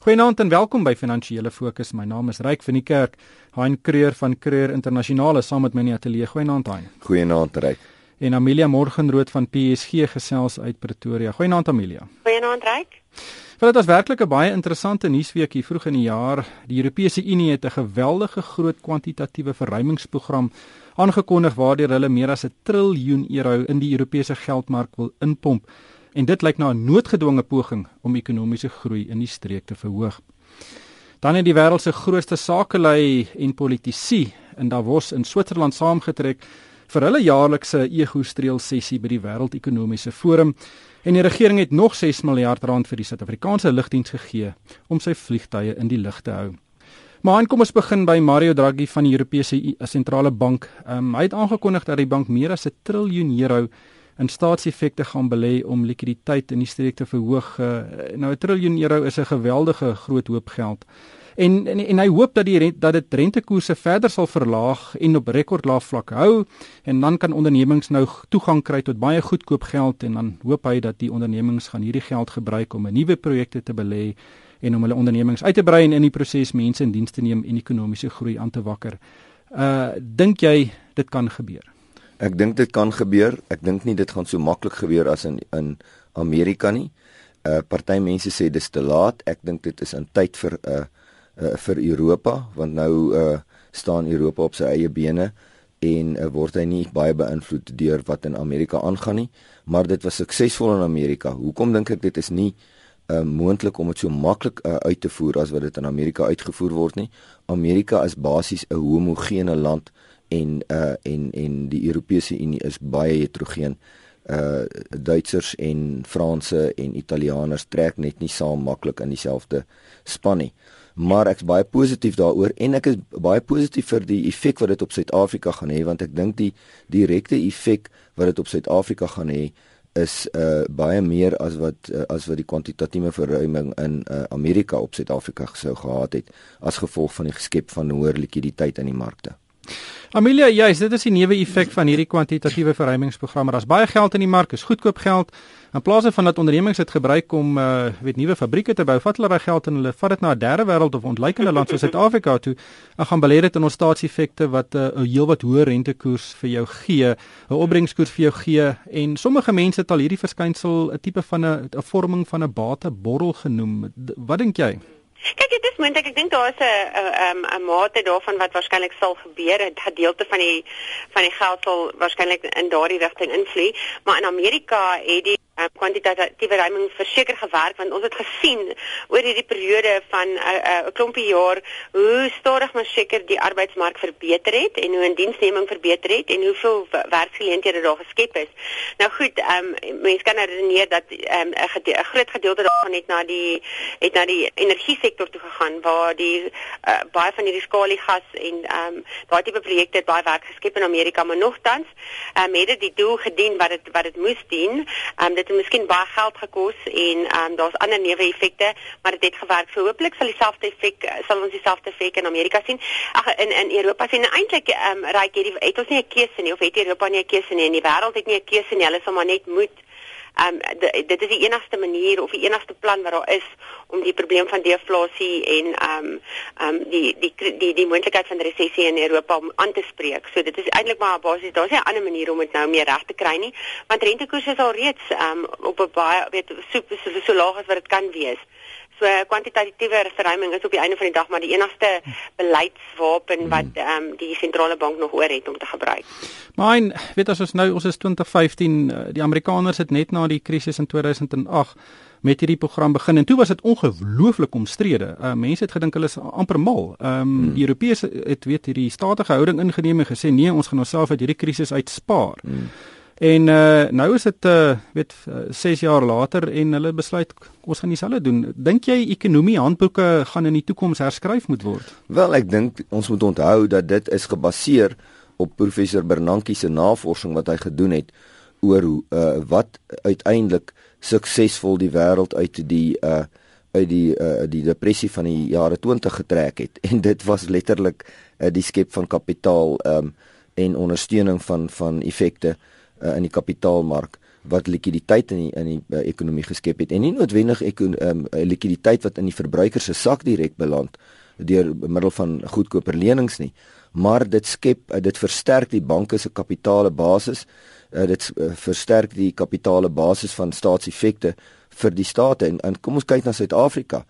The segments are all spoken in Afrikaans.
Goeienaand en welkom by Finansiële Fokus. My naam is Ryk van die Kerk, Hein Kreur van Kreur Internasionale saam met my in die ateljee. Goeienaand Hein. Goeienaand Ryk. En Amelia Morgenrood van PSG gesels uit Pretoria. Goeienaand Amelia. Goeienaand Ryk. Vir dit was werklik 'n baie interessante nuusweek hier vroeg in die jaar. Die Europese Unie het 'n geweldige groot kwantitatiewe verruimingsprogram aangekondig waardeur hulle meer as 'n triljoen euro in die Europese geldmark wil inpomp en dit lyk na 'n noodgedwonge poging om ekonomiese groei in die streek te verhoog. Dan het die wêreld se grootste sakelei en politici in Davos in Switserland saamgetrek vir hulle jaarlikse ego-streel sessie by die Wêreldekonomiese Forum en die regering het nog 6 miljard rand vir die Suid-Afrikaanse lugdiens gegee om sy vliegtye in die lug te hou. Maar kom ons begin by Mario Draghi van die Europese sentrale bank. Um, hy het aangekondig dat die bank meer as 'n triljoen euro in staatseffekte gaan belê om likwiditeit in die streek te verhoog. Uh, nou 'n triljoen euro is 'n geweldige groot hoop geld. En, en en hy hoop dat die rent, dat dit rentekoerse verder sal verlaag en op rekordlae vlak hou en dan kan ondernemings nou toegang kry tot baie goedkoop geld en dan hoop hy dat die ondernemings gaan hierdie geld gebruik om 'n nuwe projekte te belê en om hulle ondernemings uit te brei en in die proses mense in diens te neem en ekonomiese groei aan te wakker. Uh dink jy dit kan gebeur? Ek dink dit kan gebeur. Ek dink nie dit gaan so maklik gebeur as in in Amerika nie. Uh party mense sê dis te laat. Ek dink dit is in tyd vir 'n uh, uh, vir Europa want nou uh staan Europa op sy eie bene en uh, word hy nie baie beïnvloed deur wat in Amerika aangaan nie, maar dit was suksesvol in Amerika. Hoekom dink ek dit is nie uh moontlik om dit so maklik uh, uit te voer as wat dit in Amerika uitgevoer word nie? Amerika is basies 'n homogene land en uh en en die Europese Unie is baie heterogeen. Uh Duitsers en Franse en Italianers trek net nie saam maklik in dieselfde span nie. Maar ek's baie positief daaroor en ek is baie positief vir die effek wat dit op Suid-Afrika gaan hê want ek dink die direkte effek wat dit op Suid-Afrika gaan hê is uh baie meer as wat uh, as wat die kwantitatiewe verruiming in uh, Amerika op Suid-Afrika sou gehad het as gevolg van die geskep van hoër likwiditeit in die markte. Amelia, ja, dit is die neuwe effek van hierdie kwantitatiewe verruimingsprogramme. Daar's baie geld in die mark, is goedkoop geld. In plaas van dat ondernemings dit gebruik om uh weet nuwe fabrieke te bou, vat hulle daai geld en hulle vat dit na 'n derde wêreld of ontleikende land soos Suid-Afrika toe en gaan belê dit in ons staatseffekte wat uh, 'n heelwat hoër rentekoers vir jou gee, 'n opbrengskoers vir jou gee en sommige mense het al hierdie verskynsel 'n tipe van 'n 'n vorming van 'n bateborrel genoem. Wat dink jy? Kyk, dit is moontlik. Ek dink daar is 'n 'n 'n mate daarvan wat waarskynlik sal gebeur. 'n Gedeelte van die van die geld sal waarskynlik in daardie rigting invloei, maar in Amerika het die um, kwantitatiewe ruiming verseker gewerk want ons het gesien oor hierdie periode van 'n uh, uh, klompie jaar hoe stadig maar seker die arbeidsmark verbeter het en hoe indiensneming verbeter het en hoeveel werksgeleenthede daar geskep is. Nou goed, ehm um, mense kan redeneer dat ehm um, 'n gede groot gedeelte daarvan het na die het na die energie sektor toe gegaan waar die uh, baie van hierdie skaliegas en ehm um, daai tipe projekte het baie werk geskep in Amerika maar nogtans ehm um, het dit die doel gedien wat dit wat dit moes dien. Ehm um, dit het miskien baie geld gekos en ehm um, daar's ander neeweffekte, maar dit het gewerk. So hopelik sal dieselfde effek sal ons dieselfde effek in Amerika sien. Ag in in Europa sien eintlik ehm um, ryk hierdie het ons nie 'n keuse nie of het Europa nie 'n keuse nie en die wêreld het nie 'n keuse nie. Hulle sal maar net moet ehm um, dit is die enigste manier of die enigste plan wat daar is om die probleem van deflasie en ehm um, ehm um, die die die die, moontlikheid van resessie in Europa om aan te spreek. So dit is eintlik maar basies daar's 'n ander manier om dit nou meer reg te kry nie, want rentekoerse is al reeds ehm um, op 'n baie weet so, so, so laag as wat dit kan wees. So kwantitatiewe verruiming is op die einde van die dag maar die enigste beleidswapen wat hmm. ehm um, die sentrale bank nog oor het om te gebruik. Maar en weet as ons nou ons is 2015 eh, die Amerikaners het net na die krisis in 2008 met hierdie program begin en toe was dit ongelooflik omstrede. Uh, mense het gedink hulle is amper mal. Ehm um, hmm. die Europese het weet hierdie statige houding ingeneem en gesê nee, ons gaan onsself uit hierdie krisis uitspaar. Hmm. En uh, nou is dit uh, weet 6 jaar later en hulle besluit ons gaan dieselfde doen. Dink jy ekonomie handboeke gaan in die toekoms herskryf moet word? Wel, ek dink ons moet onthou dat dit is gebaseer op professor Bernanke se navorsing wat hy gedoen het oor hoe uh, wat uiteindelik suksesvol die wêreld uit die uh uit die uh die depressie van die jare 20 getrek het en dit was letterlik uh, die skep van kapitaal um en ondersteuning van van effekte uh, in die kapitaalmark wat likwiditeit in die in die uh, ekonomie geskep het en nie noodwendig ek um, likwiditeit wat in die verbruiker se sak direk beland deur middel van goedkoper lenings nie maar dit skep uh, dit versterk die banke se kapitale basis uh, dit uh, versterk die kapitale basis van staatseffekte vir die state en, en kom ons kyk na Suid-Afrika.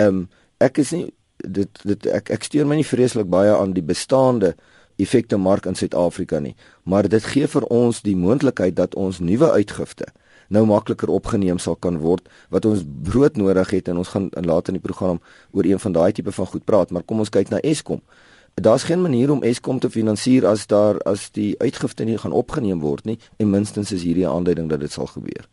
Um, ek is nie dit dit ek ek steur my nie vreeslik baie aan die bestaande effekte mark in Suid-Afrika nie, maar dit gee vir ons die moontlikheid dat ons nuwe uitgifte nou makliker opgeneem sal kan word wat ons brood nodig het en ons gaan later in die program oor een van daai tipe van goed praat, maar kom ons kyk na Eskom. Daar's geen manier om Eskom te finansier as daar as die uitgifte nie gaan opgeneem word nie en minstens is hierdie aanduiding dat dit sal gebeur.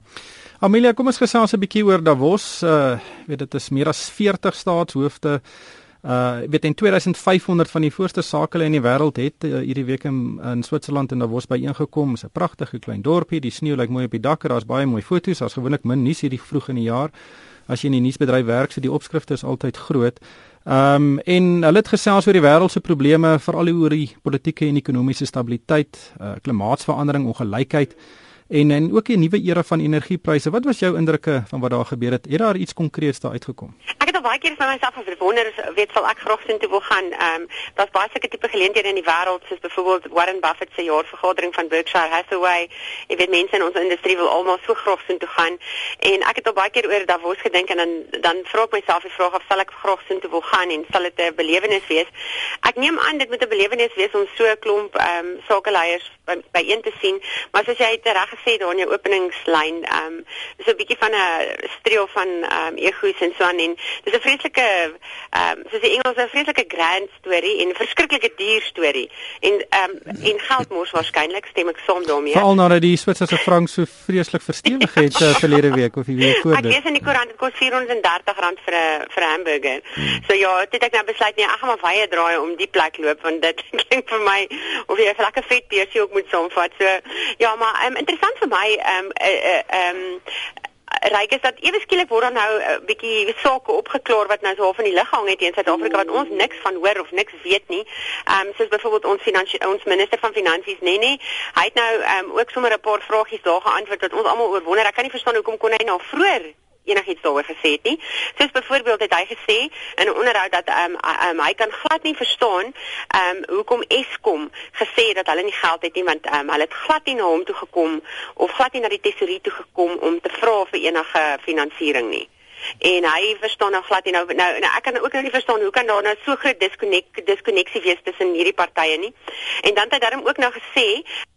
Amelia, kom ons gesels 'n bietjie oor Davos. Uh weet dit is meer as 40 staatshoofde. Uh weet in 2500 van die voorste sakele in die wêreld het uh, hierdie week in, in Switserland in Davos byeengekom. Dit is 'n pragtige klein dorpie. Die sneeu lyk mooi op die dakke. Daar's baie mooi foto's. Daar's gewoonlik min nuus hierdie vroeg in die jaar. As jy in die nuusbedryf werk, so die opskrifte is altyd groot. Ehm um, en hulle het gesels oor die wêreld se probleme, veral oor die politieke en ekonomiese stabiliteit, uh, klimaatsverandering, ongelykheid en en ook 'n nuwe era van energiepryse. Wat was jou indrukke van wat daar gebeur het? Het daar iets konkreets daar uitgekom? Ek baie keer vir myself gewonder, weet sal ek graag sien toe wil gaan. Ehm um, daar's baie sulke tipe geleenthede in die wêreld soos byvoorbeeld Warren Buffett se jaarvergadering van Berkshire Hathaway. Ek weet mense in ons industrie wil almal so graag sien toe gaan. En ek het al baie keer oor Davos gedink en dan dan vra ek myself die vraag of sal ek graag sien toe wil gaan en sal dit 'n belewenis wees? Ek neem aan dit moet 'n belewenis wees om so 'n klomp ehm um, sakeleiers by, by een te sien. Maar soos jy reg gesê daar in jou openingslyn, ehm um, dis 'n bietjie van 'n streel van ehm um, egos en so aan en dis 'n vreeslike ehm um, soos die Engels 'n vreeslike grand storie en verskriklike duur storie. En ehm um, en geld mos waarskynlik stem ek saam daarmee. Veral nadat die Switserse frank so vreeslik verstewig het uh, verlede week of die week voor dit. Ek lees in die koerant dit kos R430 vir 'n vir 'n hamburger. Hmm. So ja, dit ek nou besluit nee, ek gaan maar baie draai om die plek loop want dit klink vir my of jy 'n lekker vet beursie ook moet saamvat. So ja, maar um, interessant vir my ehm um, ehm uh, uh, um, ryk is dat ewe skielik word dan nou 'n uh, bietjie sake opgeklaar wat nou so half in die lug hang het in Suid-Afrika wat ons niks van hoor of niks weet nie. Ehm um, soos byvoorbeeld ons finansie ons minister van finansies nê nee, nee, hy het nou ehm um, ook sommer 'n paar vragies daar geantwoord wat ons almal oor wonder. Ek kan nie verstaan hoekom kon hy nou vroeër enigiets daaroor gesê het nie. Soos byvoorbeeld het hy gesê in 'n onderhoud dat ehm um, um, hy kan glad nie verstaan ehm um, hoekom Eskom gesê dat hulle nie geld het nie want ehm um, hulle het glad nie na hom toe gekom of glad nie na die tesourier toe gekom om te vra vir enige finansiering nie en hy verstaan nou glad nie nou nou, nou ek kan ook nou nie verstaan hoe kan daar nou so groot diskonneksie diskonneksie wees tussen hierdie partye nie. En dan het hy daarom ook nou gesê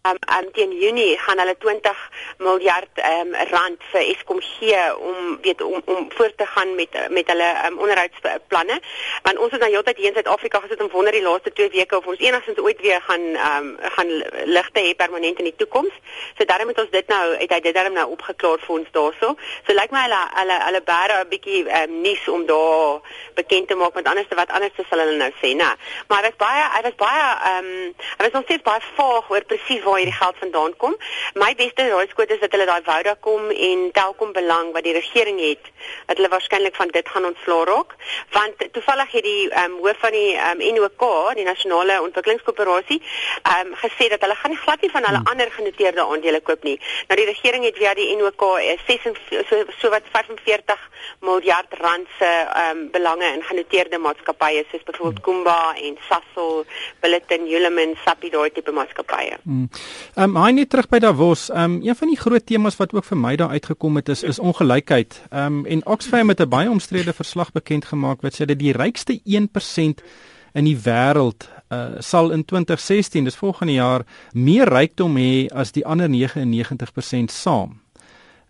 um, um teen Junie gaan hulle 20 miljard um rand vir Eskom gee om weet om om voort te gaan met met hulle um, onderhoudsplanne. Want ons het nou heeltyd hier in Suid-Afrika gesit om wonder die laaste 2 weke of ons enigstens ooit weer gaan um gaan ligte hê permanent in die toekoms. So daarom het ons dit nou het hy dit daarom nou opgeklaar vir ons daarso. So lyk like my hulle hulle hulle bære 'n bietjie um, nuus om daar bekend te maak met anders wat anders sal hulle nou sê nou maar hy was baie hy was baie um hy was nog steeds baie vaag oor presies waar hierdie geld vandaan kom. My beste raaiskoot is dat hulle daai Vodacom en Telkom belang wat die regering het, dat hulle waarskynlik van dit gaan ontsla raak, want toevallig het die ehm um, hoof van die ehm um, NOK, die nasionale ontwikkelingskoöperasie, ehm um, gesê dat hulle gaan nie glad nie van hulle hmm. ander genoteerde aandele koop nie. Nou die regering het via die NOK 6 so so wat 45 miljard rand se ehm um, belange in genoteerde maatskappye soos byvoorbeeld hmm. Kumba en Sasol, Billiton, Hulamin, Sappi daai tipe maatskappye. Hmm. Ehm um, hy net terug by Davos. Ehm um, een van die groot temas wat ook vir my daar uitgekom het is is ongelykheid. Ehm um, en Oxfam het 'n baie omstrede verslag bekend gemaak wat sê dat die rykste 1% in die wêreld uh, sal in 2016, dis volgende jaar, meer rykdom hê as die ander 99% saam.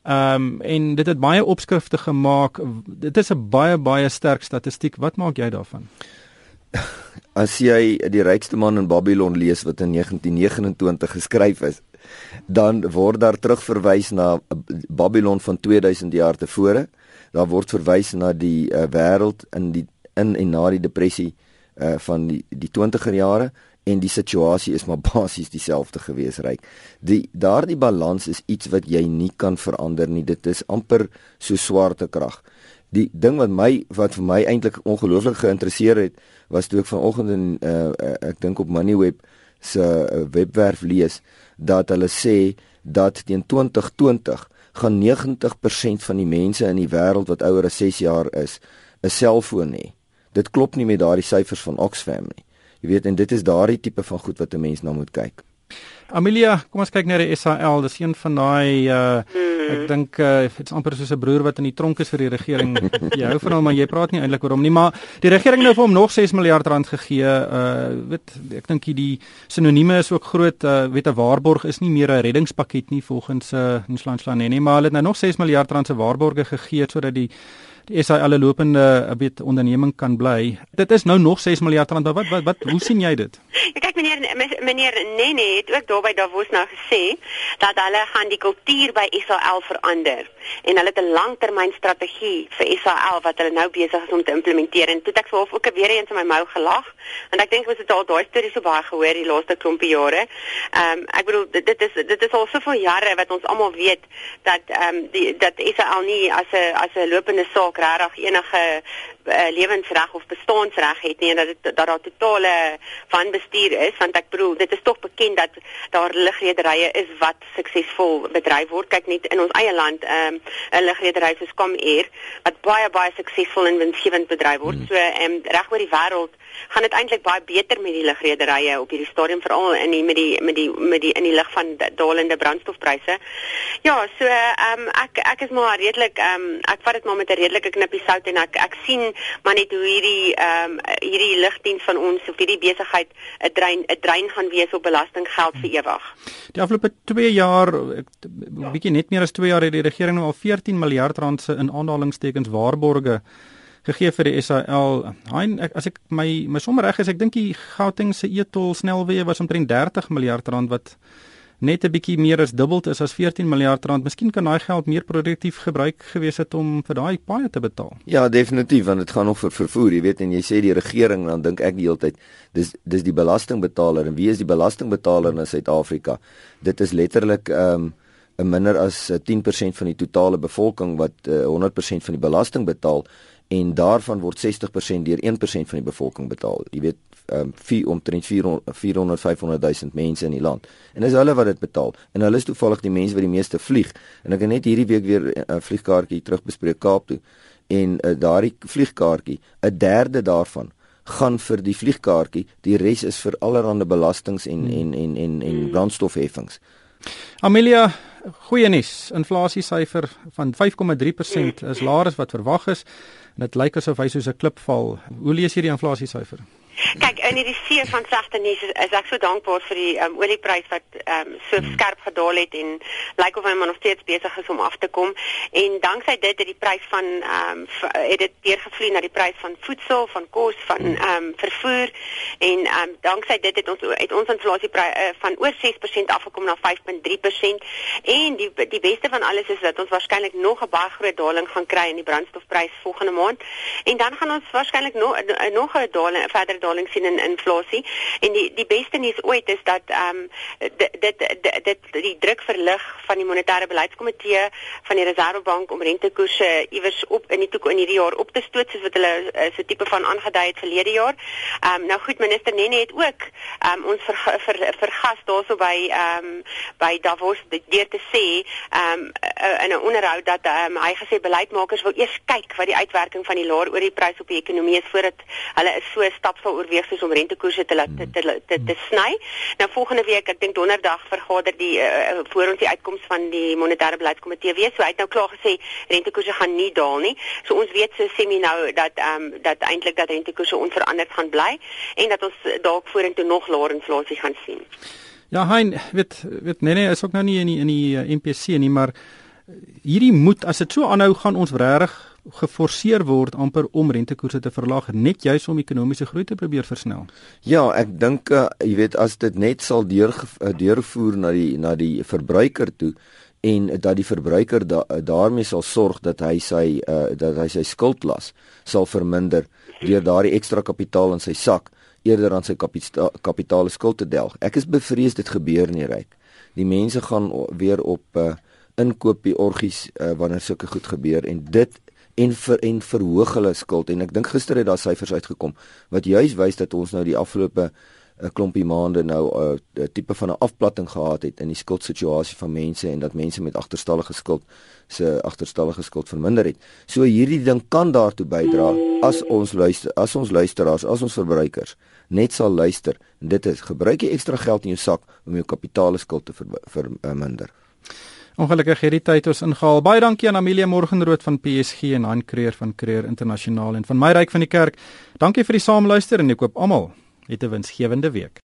Ehm um, en dit het baie opskrifte gemaak. Dit is 'n baie baie sterk statistiek. Wat maak jy daarvan? as jy die rykste man in Babylon lees wat in 1929 geskryf is, dan word daar terugverwys na Babylon van 2000 jaar tevore. Daar word verwys na die uh, wêreld in die in en na die depressie uh, van die die 20er jare en die situasie is maar basies dieselfde gewees ryk. Die daardie balans is iets wat jy nie kan verander nie. Dit is amper so swaartekrag die ding wat my wat vir my eintlik ongelooflik geïnteresseer het was toe ek vanoggend in uh, ek dink op Moneyweb se uh, webwerf lees dat hulle sê dat teen 2020 gaan 90% van die mense in die wêreld wat ouer as 6 jaar is, 'n selfoon hê. Dit klop nie met daardie syfers van Oxfam nie. Jy weet en dit is daardie tipe van goed wat 'n mens na moet kyk. Amelia, kom ons kyk na die SAL. Dis een van daai uh ek dink uh dit's amper soos 'n broer wat in die tronk is vir die regering. jy hou van hom, maar jy praat nie eintlik oor hom nie, maar die regering nou vir hom nog 6 miljard rand gegee. Uh weet ek dink die sinonieme is ook groot. Uh weet 'n waarborg is nie meer 'n reddingspakket nie volgens uh Nshlansla nie, nie, maar hulle het nou nog 6 miljard rand se waarborge gegee sodat die die SA alle lopende 'n bietjie onderneming kan bly. Dit is nou nog 6 miljard rand, maar wat wat wat hoe sien jy dit? Ek kyk meneer meneer Nene het ook daarby Davos nou gesê dat hulle gaan die kultuur by SAL verander en hulle het 'n langtermynstrategie vir SAL wat hulle nou besig is om te implementeer en toe ek sou ook weer eens in my mou gelag want ek dink ons het al daai stories so baie gehoor die laaste klompie jare. Ehm um, ek bedoel dit is dit is al soveel jare wat ons almal weet dat ehm um, die dat SAL nie as 'n as 'n lopende saak regtig enige uh, lewensreg of bestaansreg het nie en dat dit dat daar totale wanbestuur is want ek bedoel dit is tog bekend dat daar lugrederye is wat suksesvol bedryf word kyk net in ons eie land ehm, 'n um, lugredery soos Comair wat baie baie suksesvol en winsgewend bedryf word mm. so um, reg oor die wêreld gaan dit eintlik baie beter met die lugrederye op hierdie stadium veral in die met die met die met die in die lig van dalende brandstofpryse. Ja, so um, ek ek is maar redelik um, ek vat dit maar met 'n redelike knippie sout en ek ek sien maar net hoe hierdie ehm um, hierdie ligdiens van ons of hierdie besigheid 'n drein 'n drein gaan wees op belastinggeld vir ewig. Die afgelope 2 jaar, 'n bietjie net meer as 2 jaar het die regering nou al 14 miljard rand se in aanhalingstekens waarborge gegee vir die SAL. Hein as ek my my sommer reg is, ek dink die Gauteng se etol snelweë was omtrent 30 miljard rand wat net 'n bietjie meer as dubbel is as 14 miljard rand. Miskien kan daai geld meer produktief gebruik gewees het om vir daai paaie te betaal. Ja, definitief want dit gaan nog vir vervoer, jy weet en jy sê die regering dan dink ek die hele tyd dis dis die belastingbetaler en wie is die belastingbetaler in Suid-Afrika? Dit is letterlik ehm um, 'n minder as 10% van die totale bevolking wat uh, 100% van die belasting betaal en daarvan word 60% deur 1% van die bevolking betaal. Jy weet, ehm um, vier omtrent 400 400 500 000 mense in die land. En dis hulle wat dit betaal. En hulle is toevallig die mense wat die meeste vlieg. En ek het net hierdie week weer 'n uh, vliegkaartjie terugbespreek Kaap toe. En uh, daardie vliegkaartjie, 'n derde daarvan gaan vir die vliegkaartjie, die res is vir allerlei belastings en, hmm. en en en en brandstofheffings. Amelia, goeie nuus. Inflasiesyfer van 5,3% is laer as wat verwag is. En dit lyk asof hy soos 'n klip val. Hoe lees jy die inflasiesyfer? Kyk, in hierdie see van sagte nuus is, is ek so dankbaar vir die um, oliepryse wat um, so hmm. skerp gedaal het en lyk of hy maar nog steeds besig is om af te kom. En danksy dit het die prys van ehm um, het dit deurgevloei na die prys van voedsel, van kos, van ehm um, vervoer en ehm um, danksy dit het ons het ons inflasieprys uh, van oor 6% afgekom na 5.3% en die die beste van alles is dat ons waarskynlik nog 'n baie groot daling gaan kry in die brandstofprys volgende maand. En dan gaan ons waarskynlik nog nog 'n daling verder daling sien in inflasie en die die beste nuus ooit is dat ehm um, dit dit dit die druk verlig van die monetêre beleidskomitee van die Reservebank om rentekoerse iewers op in die toekoms in hierdie jaar op te stoot soos wat hulle eh, so tipe van aangedui het verlede jaar. Ehm um, nou goed minister Nene het ook ehm um, ons ver, ver, vergas daarso by ehm um, by Davos deur te sê ehm um, in 'n onderhoud dat ehm um, hy gesê beleidsmakers wil eers kyk wat die uitwerking van die laer oor die prys op die ekonomie is voordat hulle so 'n stap sal oorweeg soos om rentekoerse te laat te te, te, te sny. Nou volgende week, ek dink donderdag vergader die uh, voor ons die uitkoms van die monetêre beleidskomitee weer. So hy het nou klaar gesê rentekoerse gaan nie daal nie. So ons weet so sê my nou dat ehm um, dat eintlik dat rentekoerse onveranderd gaan bly en dat ons dalk vorentoe nog laer inflasie gaan sien. Ja, hein, weet weet nee nee, is ook nou nie in die in die uh, eh, MPC nie, maar hierdie moet as dit so aanhou gaan ons regtig geforseer word amper om rentekoerse te verlaag net juis om ekonomiese groei te probeer versnel. Ja, ek dink uh, jy weet as dit net sal deur uh, deurvoer na die na die verbruiker toe en dat die verbruiker da, uh, daarmee sal sorg dat hy sy uh, dat hy sy skuldlas sal verminder deur daardie ekstra kapitaal in sy sak eerder aan sy kapita kapitale skuld te delg. Ek is bevrees dit gebeur nie ryk. Die mense gaan weer op uh, inkoopie orgies uh, wanneer sulke goed gebeur en dit en vir en verhoog hulle skuld en ek dink gister het daar syfers uitgekom wat juis wys dat ons nou die afgelope 'n klompie maande nou 'n uh, tipe van 'n afplatting gehad het in die skuldsituasie van mense en dat mense met agterstallige skuld se agterstallige skuld verminder het. So hierdie ding kan daartoe bydra as ons luister as ons luisteraars, as ons verbruikers net sal luister en dit is gebruik jy ekstra geld in jou sak om jou kapitaalskuld te verminder. Ongelukkig het die tyd ons ingehaal. Baie dankie aan Amelia Morgenrood van PSG en Han Creer van Creer Internasionaal en van my ryk van die kerk. Dankie vir die saamluister en ek koop almal 'n winsgewende week.